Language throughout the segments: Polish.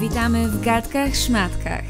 Witamy w gadkach szmatkach.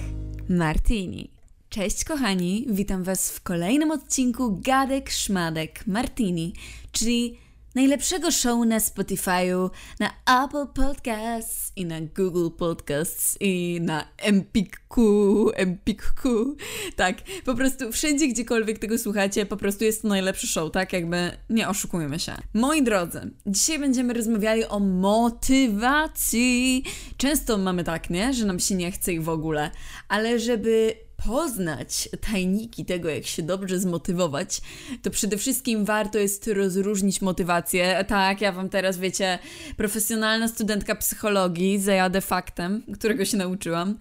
Martini. Cześć kochani, witam Was w kolejnym odcinku Gadek Szmadek Martini, czyli najlepszego show na Spotify'u, na Apple Podcasts i na Google Podcasts i na Empikku, Empikku. Tak, po prostu wszędzie, gdziekolwiek tego słuchacie, po prostu jest to najlepszy show, tak? Jakby nie oszukujmy się. Moi drodzy, dzisiaj będziemy rozmawiali o motywacji. Często mamy tak, nie? Że nam się nie chce i w ogóle, ale żeby poznać tajniki tego, jak się dobrze zmotywować, to przede wszystkim warto jest rozróżnić motywację. Tak, ja Wam teraz, wiecie, profesjonalna studentka psychologii, zajadę faktem, którego się nauczyłam.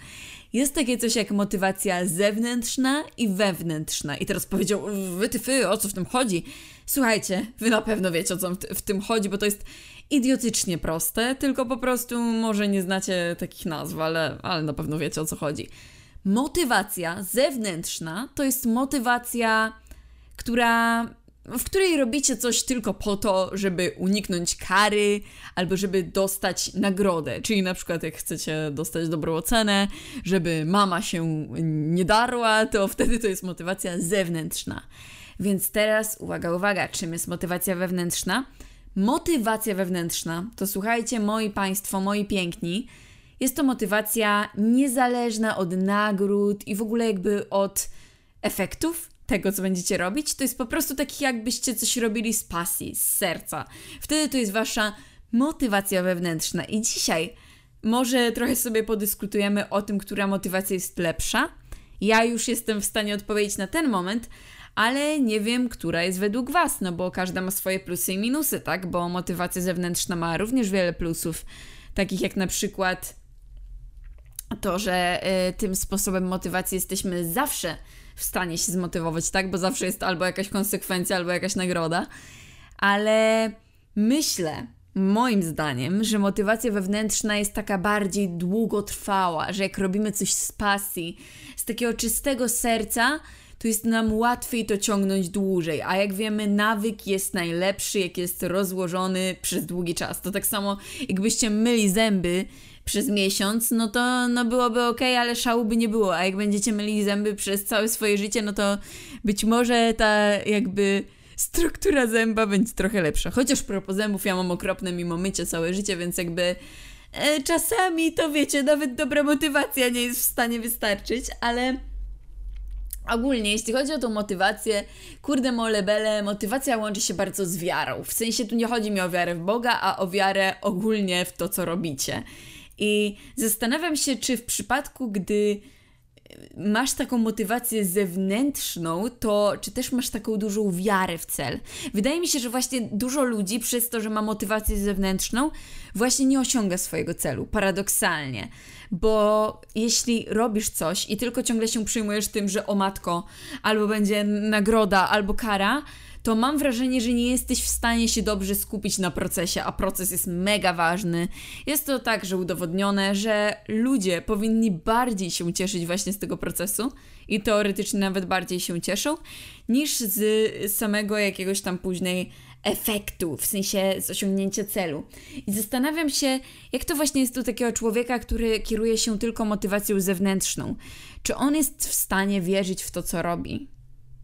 Jest takie coś jak motywacja zewnętrzna i wewnętrzna. I teraz powiedział, wy ty, fy, o co w tym chodzi? Słuchajcie, wy na pewno wiecie, o co w tym chodzi, bo to jest idiotycznie proste, tylko po prostu może nie znacie takich nazw, ale, ale na pewno wiecie, o co chodzi. Motywacja zewnętrzna to jest motywacja, która w której robicie coś tylko po to, żeby uniknąć kary albo żeby dostać nagrodę. Czyli na przykład jak chcecie dostać dobrą ocenę, żeby mama się nie darła, to wtedy to jest motywacja zewnętrzna. Więc teraz uwaga, uwaga, czym jest motywacja wewnętrzna? Motywacja wewnętrzna to słuchajcie, moi państwo, moi piękni, jest to motywacja niezależna od nagród i w ogóle jakby od efektów tego, co będziecie robić. To jest po prostu taki, jakbyście coś robili z pasji, z serca. Wtedy to jest wasza motywacja wewnętrzna. I dzisiaj może trochę sobie podyskutujemy o tym, która motywacja jest lepsza. Ja już jestem w stanie odpowiedzieć na ten moment, ale nie wiem, która jest według Was, no bo każda ma swoje plusy i minusy, tak? Bo motywacja zewnętrzna ma również wiele plusów, takich jak na przykład to, że y, tym sposobem motywacji jesteśmy zawsze w stanie się zmotywować, tak? Bo zawsze jest albo jakaś konsekwencja, albo jakaś nagroda. Ale myślę, moim zdaniem, że motywacja wewnętrzna jest taka bardziej długotrwała, że jak robimy coś z pasji, z takiego czystego serca, to jest nam łatwiej to ciągnąć dłużej. A jak wiemy, nawyk jest najlepszy, jak jest rozłożony przez długi czas. To tak samo, jakbyście myli zęby przez miesiąc, no to no byłoby ok, ale szału by nie było. A jak będziecie myli zęby przez całe swoje życie, no to być może ta jakby struktura zęba będzie trochę lepsza. Chociaż propos zębów ja mam okropne mimo mycie całe życie, więc jakby e, czasami to wiecie, nawet dobra motywacja nie jest w stanie wystarczyć, ale Ogólnie, jeśli chodzi o tą motywację, kurde molebele, motywacja łączy się bardzo z wiarą. W sensie tu nie chodzi mi o wiarę w Boga, a o wiarę ogólnie w to, co robicie. I zastanawiam się, czy w przypadku, gdy masz taką motywację zewnętrzną, to czy też masz taką dużą wiarę w cel? Wydaje mi się, że właśnie dużo ludzi przez to, że ma motywację zewnętrzną, właśnie nie osiąga swojego celu, paradoksalnie. Bo jeśli robisz coś i tylko ciągle się przyjmujesz tym, że o matko, albo będzie nagroda, albo kara, to mam wrażenie, że nie jesteś w stanie się dobrze skupić na procesie, a proces jest mega ważny. Jest to także udowodnione, że ludzie powinni bardziej się cieszyć właśnie z tego procesu i teoretycznie nawet bardziej się cieszą, niż z samego jakiegoś tam później efektu, w sensie z osiągnięcia celu. I zastanawiam się, jak to właśnie jest u takiego człowieka, który kieruje się tylko motywacją zewnętrzną. Czy on jest w stanie wierzyć w to, co robi?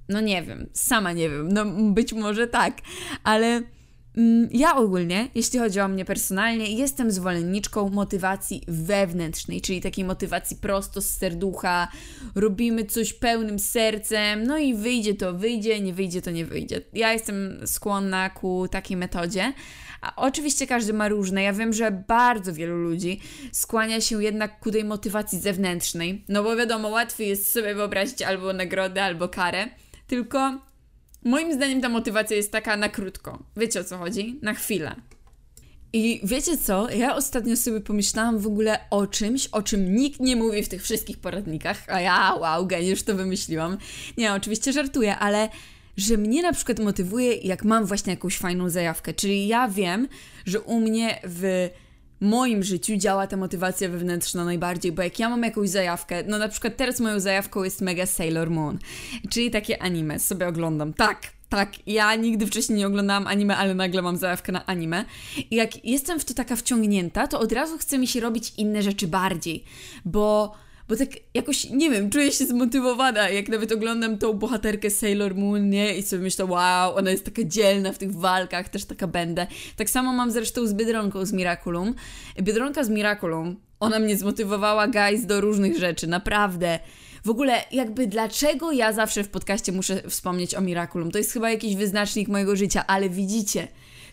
No nie wiem, sama nie wiem, no być może tak, ale mm, ja ogólnie, jeśli chodzi o mnie personalnie, jestem zwolenniczką motywacji wewnętrznej, czyli takiej motywacji prosto z serducha, robimy coś pełnym sercem, no i wyjdzie to wyjdzie, nie wyjdzie to nie wyjdzie. Ja jestem skłonna ku takiej metodzie. A oczywiście każdy ma różne. Ja wiem, że bardzo wielu ludzi skłania się jednak ku tej motywacji zewnętrznej. No bo wiadomo, łatwiej jest sobie wyobrazić albo nagrodę, albo karę tylko moim zdaniem ta motywacja jest taka na krótko. Wiecie o co chodzi? Na chwilę. I wiecie co? Ja ostatnio sobie pomyślałam w ogóle o czymś, o czym nikt nie mówi w tych wszystkich poradnikach, a ja, wow, geniusz, to wymyśliłam. Nie, oczywiście żartuję, ale że mnie na przykład motywuje, jak mam właśnie jakąś fajną zajawkę. Czyli ja wiem, że u mnie w moim życiu działa ta motywacja wewnętrzna najbardziej, bo jak ja mam jakąś zajawkę, no na przykład teraz moją zajawką jest Mega Sailor Moon, czyli takie anime, sobie oglądam. Tak, tak, ja nigdy wcześniej nie oglądałam anime, ale nagle mam zajawkę na anime. I jak jestem w to taka wciągnięta, to od razu chce mi się robić inne rzeczy bardziej, bo bo tak jakoś, nie wiem, czuję się zmotywowana, jak nawet oglądam tą bohaterkę Sailor Moon, nie? I sobie myślę, wow, ona jest taka dzielna w tych walkach, też taka będę. Tak samo mam zresztą z Biedronką z Miraculum. Biedronka z Miraculum, ona mnie zmotywowała, guys, do różnych rzeczy, naprawdę. W ogóle, jakby dlaczego ja zawsze w podcaście muszę wspomnieć o Miraculum? To jest chyba jakiś wyznacznik mojego życia, ale widzicie,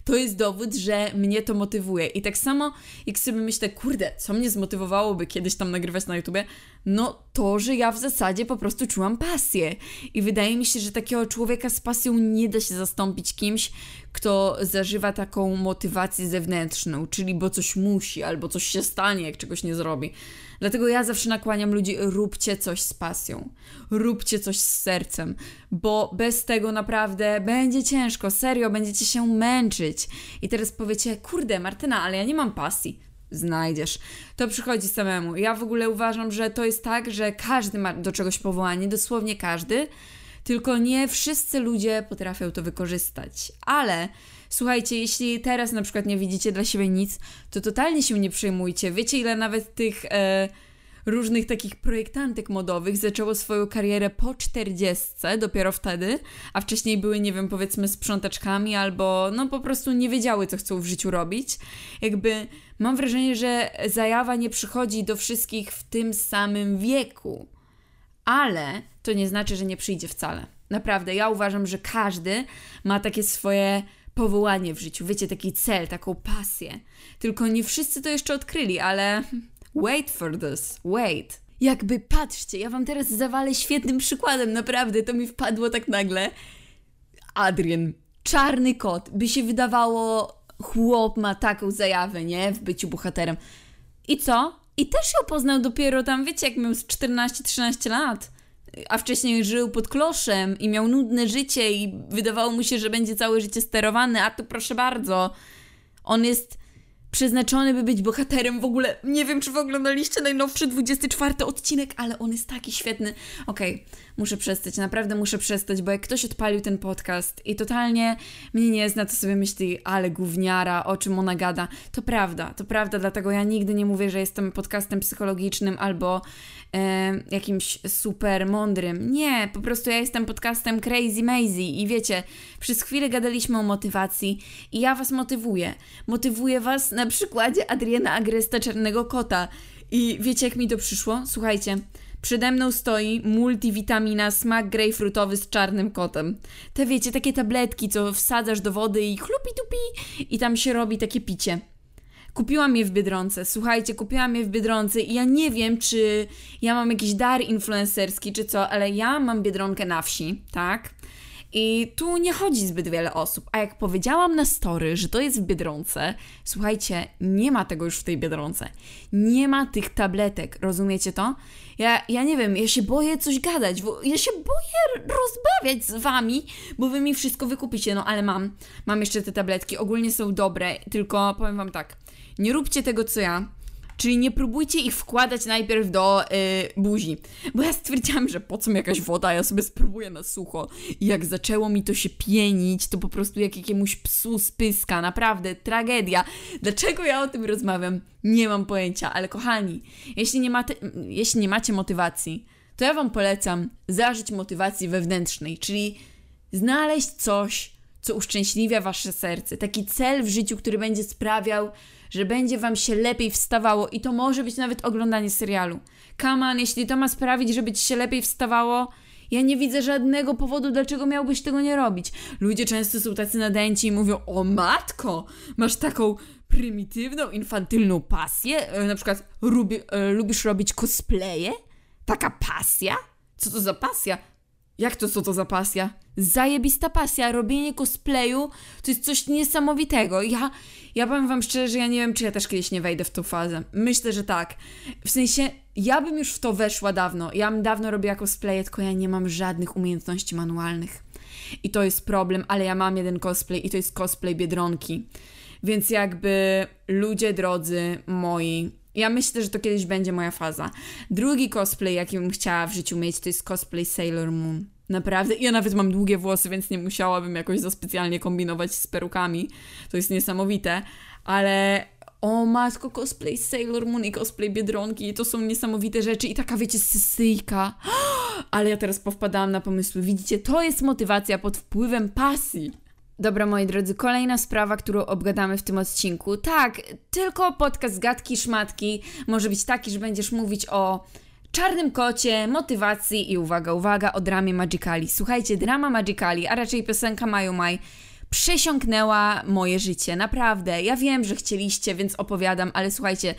to jest dowód, że mnie to motywuje. I tak samo, jak sobie myślę, kurde, co mnie zmotywowałoby kiedyś tam nagrywać na YouTubie, no to, że ja w zasadzie po prostu czułam pasję. I wydaje mi się, że takiego człowieka z pasją nie da się zastąpić kimś, kto zażywa taką motywację zewnętrzną, czyli bo coś musi, albo coś się stanie, jak czegoś nie zrobi. Dlatego ja zawsze nakłaniam ludzi, róbcie coś z pasją, róbcie coś z sercem, bo bez tego naprawdę będzie ciężko, serio, będziecie się męczyć. I teraz powiecie, kurde, Martyna, ale ja nie mam pasji znajdziesz. To przychodzi samemu. Ja w ogóle uważam, że to jest tak, że każdy ma do czegoś powołanie, dosłownie każdy, tylko nie wszyscy ludzie potrafią to wykorzystać. Ale słuchajcie, jeśli teraz na przykład nie widzicie dla siebie nic, to totalnie się nie przejmujcie. Wiecie, ile nawet tych. E, różnych takich projektantek modowych zaczęło swoją karierę po 40, dopiero wtedy, a wcześniej były, nie wiem, powiedzmy sprzątaczkami albo no po prostu nie wiedziały, co chcą w życiu robić. Jakby mam wrażenie, że zajawa nie przychodzi do wszystkich w tym samym wieku, ale to nie znaczy, że nie przyjdzie wcale. Naprawdę, ja uważam, że każdy ma takie swoje powołanie w życiu, wiecie, taki cel, taką pasję. Tylko nie wszyscy to jeszcze odkryli, ale Wait for this, wait. Jakby patrzcie, ja wam teraz zawalę świetnym przykładem, naprawdę, to mi wpadło tak nagle. Adrian, czarny kot, by się wydawało, chłop ma taką zajawę, nie? W byciu bohaterem. I co? I też ją poznał dopiero tam, wiecie, jak miał 14-13 lat. A wcześniej żył pod kloszem i miał nudne życie i wydawało mu się, że będzie całe życie sterowany, a tu proszę bardzo. On jest przeznaczony, by być bohaterem. W ogóle nie wiem, czy wy oglądaliście najnowszy 24 odcinek, ale on jest taki świetny. Okej, okay, muszę przestać, naprawdę muszę przestać, bo jak ktoś odpalił ten podcast i totalnie mnie nie zna, to sobie myśli, ale gówniara, o czym ona gada. To prawda, to prawda, dlatego ja nigdy nie mówię, że jestem podcastem psychologicznym albo jakimś super mądrym. Nie, po prostu ja jestem podcastem crazy mazy i wiecie, przez chwilę gadaliśmy o motywacji i ja was motywuję. Motywuję was na przykładzie Adriana Agresta Czarnego Kota. I wiecie, jak mi to przyszło? Słuchajcie, Przede mną stoi multivitamina smak grejpfrutowy z czarnym kotem. Te wiecie, takie tabletki, co wsadzasz do wody i chlupi tupi i tam się robi takie picie. Kupiłam je w Biedronce, słuchajcie, kupiłam je w Biedronce i ja nie wiem, czy ja mam jakiś dar influencerski, czy co, ale ja mam Biedronkę na wsi, tak? I tu nie chodzi zbyt wiele osób. A jak powiedziałam na story, że to jest w Biedronce, słuchajcie, nie ma tego już w tej Biedronce. Nie ma tych tabletek, rozumiecie to? Ja, ja nie wiem, ja się boję coś gadać, ja się boję rozmawiać z wami, bo wy mi wszystko wykupicie, no ale mam, mam jeszcze te tabletki, ogólnie są dobre, tylko powiem wam tak, nie róbcie tego co ja, Czyli nie próbujcie ich wkładać najpierw do yy, buzi. Bo ja stwierdziłam, że po co mi jakaś woda, ja sobie spróbuję na sucho. I jak zaczęło mi to się pienić, to po prostu jak jakiemuś psu spyska. Naprawdę, tragedia. Dlaczego ja o tym rozmawiam? Nie mam pojęcia, ale kochani, jeśli nie, mate, jeśli nie macie motywacji, to ja Wam polecam zażyć motywacji wewnętrznej, czyli znaleźć coś, co uszczęśliwia Wasze serce. Taki cel w życiu, który będzie sprawiał, że będzie Wam się lepiej wstawało i to może być nawet oglądanie serialu. Kaman, jeśli to ma sprawić, żeby Ci się lepiej wstawało, ja nie widzę żadnego powodu, dlaczego miałbyś tego nie robić. Ludzie często są tacy nadęci i mówią, o matko, masz taką prymitywną, infantylną pasję, e, na przykład e, lubisz robić cosplaye? Taka pasja? Co to za pasja? Jak to, co to za pasja? Zajebista pasja, robienie cosplayu to jest coś niesamowitego. Ja, ja powiem wam szczerze, że ja nie wiem, czy ja też kiedyś nie wejdę w tą fazę. Myślę, że tak. W sensie, ja bym już w to weszła dawno. Ja bym dawno robiła cosplaye, tylko ja nie mam żadnych umiejętności manualnych. I to jest problem, ale ja mam jeden cosplay i to jest cosplay Biedronki. Więc jakby ludzie drodzy moi, ja myślę, że to kiedyś będzie moja faza. Drugi cosplay, jaki bym chciała w życiu mieć, to jest cosplay Sailor Moon. Naprawdę. Ja nawet mam długie włosy, więc nie musiałabym jakoś za specjalnie kombinować z perukami. To jest niesamowite. Ale o matko, cosplay Sailor Moon i cosplay Biedronki, to są niesamowite rzeczy i taka, wiecie, sysyjka. Ale ja teraz powpadałam na pomysły. Widzicie, to jest motywacja pod wpływem pasji. Dobra, moi drodzy, kolejna sprawa, którą obgadamy w tym odcinku. Tak, tylko podcast Gadki Szmatki może być taki, że będziesz mówić o czarnym kocie, motywacji i uwaga, uwaga, o dramie Magicali. Słuchajcie, drama Magicali, a raczej piosenka Maju Maj przesiąknęła moje życie. Naprawdę. Ja wiem, że chcieliście, więc opowiadam, ale słuchajcie,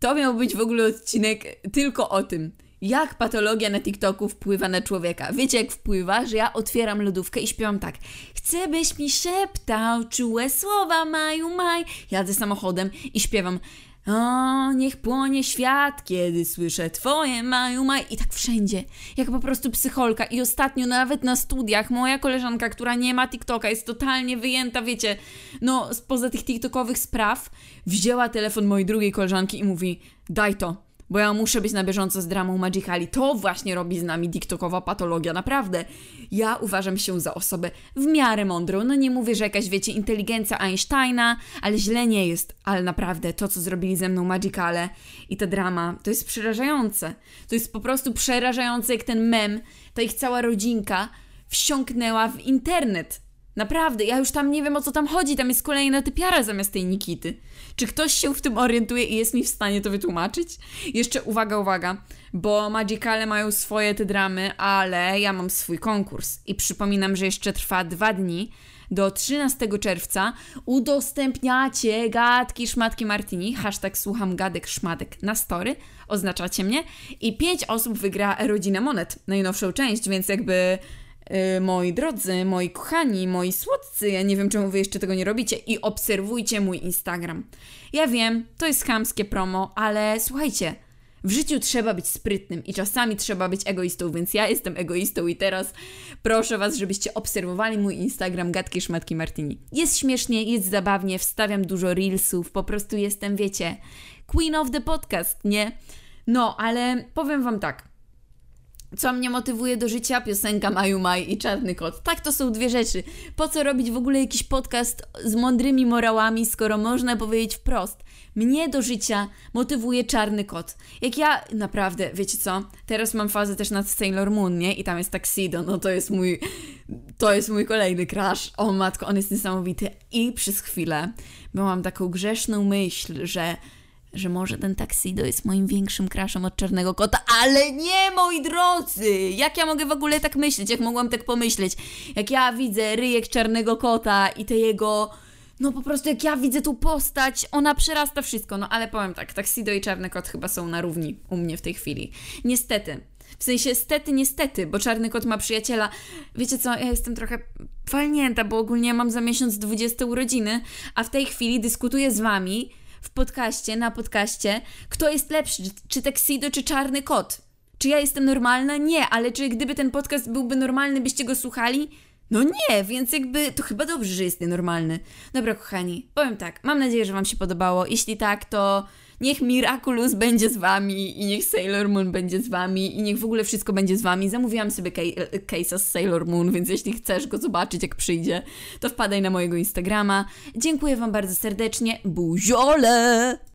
to miał być w ogóle odcinek tylko o tym. Jak patologia na TikToku wpływa na człowieka. Wiecie, jak wpływa, że ja otwieram lodówkę i śpiewam tak. Chcę, byś mi szeptał czułe słowa, maju, maj. Jadę samochodem i śpiewam. O, niech płonie świat, kiedy słyszę twoje maju maj i tak wszędzie, jak po prostu psycholka. I ostatnio nawet na studiach moja koleżanka, która nie ma TikToka, jest totalnie wyjęta, wiecie, no spoza tych TikTokowych spraw, wzięła telefon mojej drugiej koleżanki i mówi, daj to, bo ja muszę być na bieżąco z dramą Magicali. To właśnie robi z nami TikTokowa patologia, naprawdę. Ja uważam się za osobę w miarę mądrą. No nie mówię, że jakaś, wiecie, inteligencja Einsteina, ale źle nie jest. Ale naprawdę, to co zrobili ze mną Magicale i ta drama, to jest przerażające. To jest po prostu przerażające, jak ten mem, ta ich cała rodzinka wsiąknęła w internet. Naprawdę, ja już tam nie wiem o co tam chodzi, tam jest kolejna typiara zamiast tej Nikity. Czy ktoś się w tym orientuje i jest mi w stanie to wytłumaczyć? Jeszcze uwaga, uwaga, bo Magicale mają swoje te dramy, ale ja mam swój konkurs i przypominam, że jeszcze trwa dwa dni. Do 13 czerwca udostępniacie gadki szmatki Martini, hashtag słucham gadek szmatek na story, oznaczacie mnie i pięć osób wygra Rodzinę Monet, najnowszą część, więc jakby moi drodzy, moi kochani, moi słodcy, ja nie wiem czemu wy jeszcze tego nie robicie i obserwujcie mój Instagram. Ja wiem, to jest chamskie promo, ale słuchajcie, w życiu trzeba być sprytnym i czasami trzeba być egoistą, więc ja jestem egoistą i teraz proszę Was, żebyście obserwowali mój Instagram Gadki Szmatki Martini. Jest śmiesznie, jest zabawnie, wstawiam dużo reelsów, po prostu jestem, wiecie, queen of the podcast, nie? No, ale powiem Wam tak, co mnie motywuje do życia? Piosenka Maju Maj i Czarny Kot. Tak, to są dwie rzeczy. Po co robić w ogóle jakiś podcast z mądrymi morałami, skoro można powiedzieć wprost? Mnie do życia motywuje Czarny Kot. Jak ja, naprawdę, wiecie co? Teraz mam fazę też nad Sailor Moon, nie? I tam jest Taxido, no to jest mój... To jest mój kolejny crush. O matko, on jest niesamowity. I przez chwilę miałam taką grzeszną myśl, że że może ten Taxido jest moim większym kraszem od Czarnego Kota, ale nie, moi drodzy! Jak ja mogę w ogóle tak myśleć? Jak mogłam tak pomyśleć? Jak ja widzę ryjek Czarnego Kota i te jego... No po prostu jak ja widzę tu postać, ona przerasta wszystko. No ale powiem tak, Taxido i Czarny Kot chyba są na równi u mnie w tej chwili. Niestety. W sensie stety, niestety, bo Czarny Kot ma przyjaciela. Wiecie co, ja jestem trochę walnięta, bo ogólnie mam za miesiąc 20 urodziny, a w tej chwili dyskutuję z wami w podcaście, na podcaście, kto jest lepszy, czy Tuxedo, czy Czarny Kot. Czy ja jestem normalna? Nie, ale czy gdyby ten podcast byłby normalny, byście go słuchali? No nie, więc jakby to chyba dobrze, że jest nienormalny. Dobra, kochani, powiem tak, mam nadzieję, że Wam się podobało. Jeśli tak, to Niech Miraculous będzie z wami i niech Sailor Moon będzie z wami i niech w ogóle wszystko będzie z wami. Zamówiłam sobie case'a z Sailor Moon, więc jeśli chcesz go zobaczyć jak przyjdzie, to wpadaj na mojego Instagrama. Dziękuję wam bardzo serdecznie. Buziole!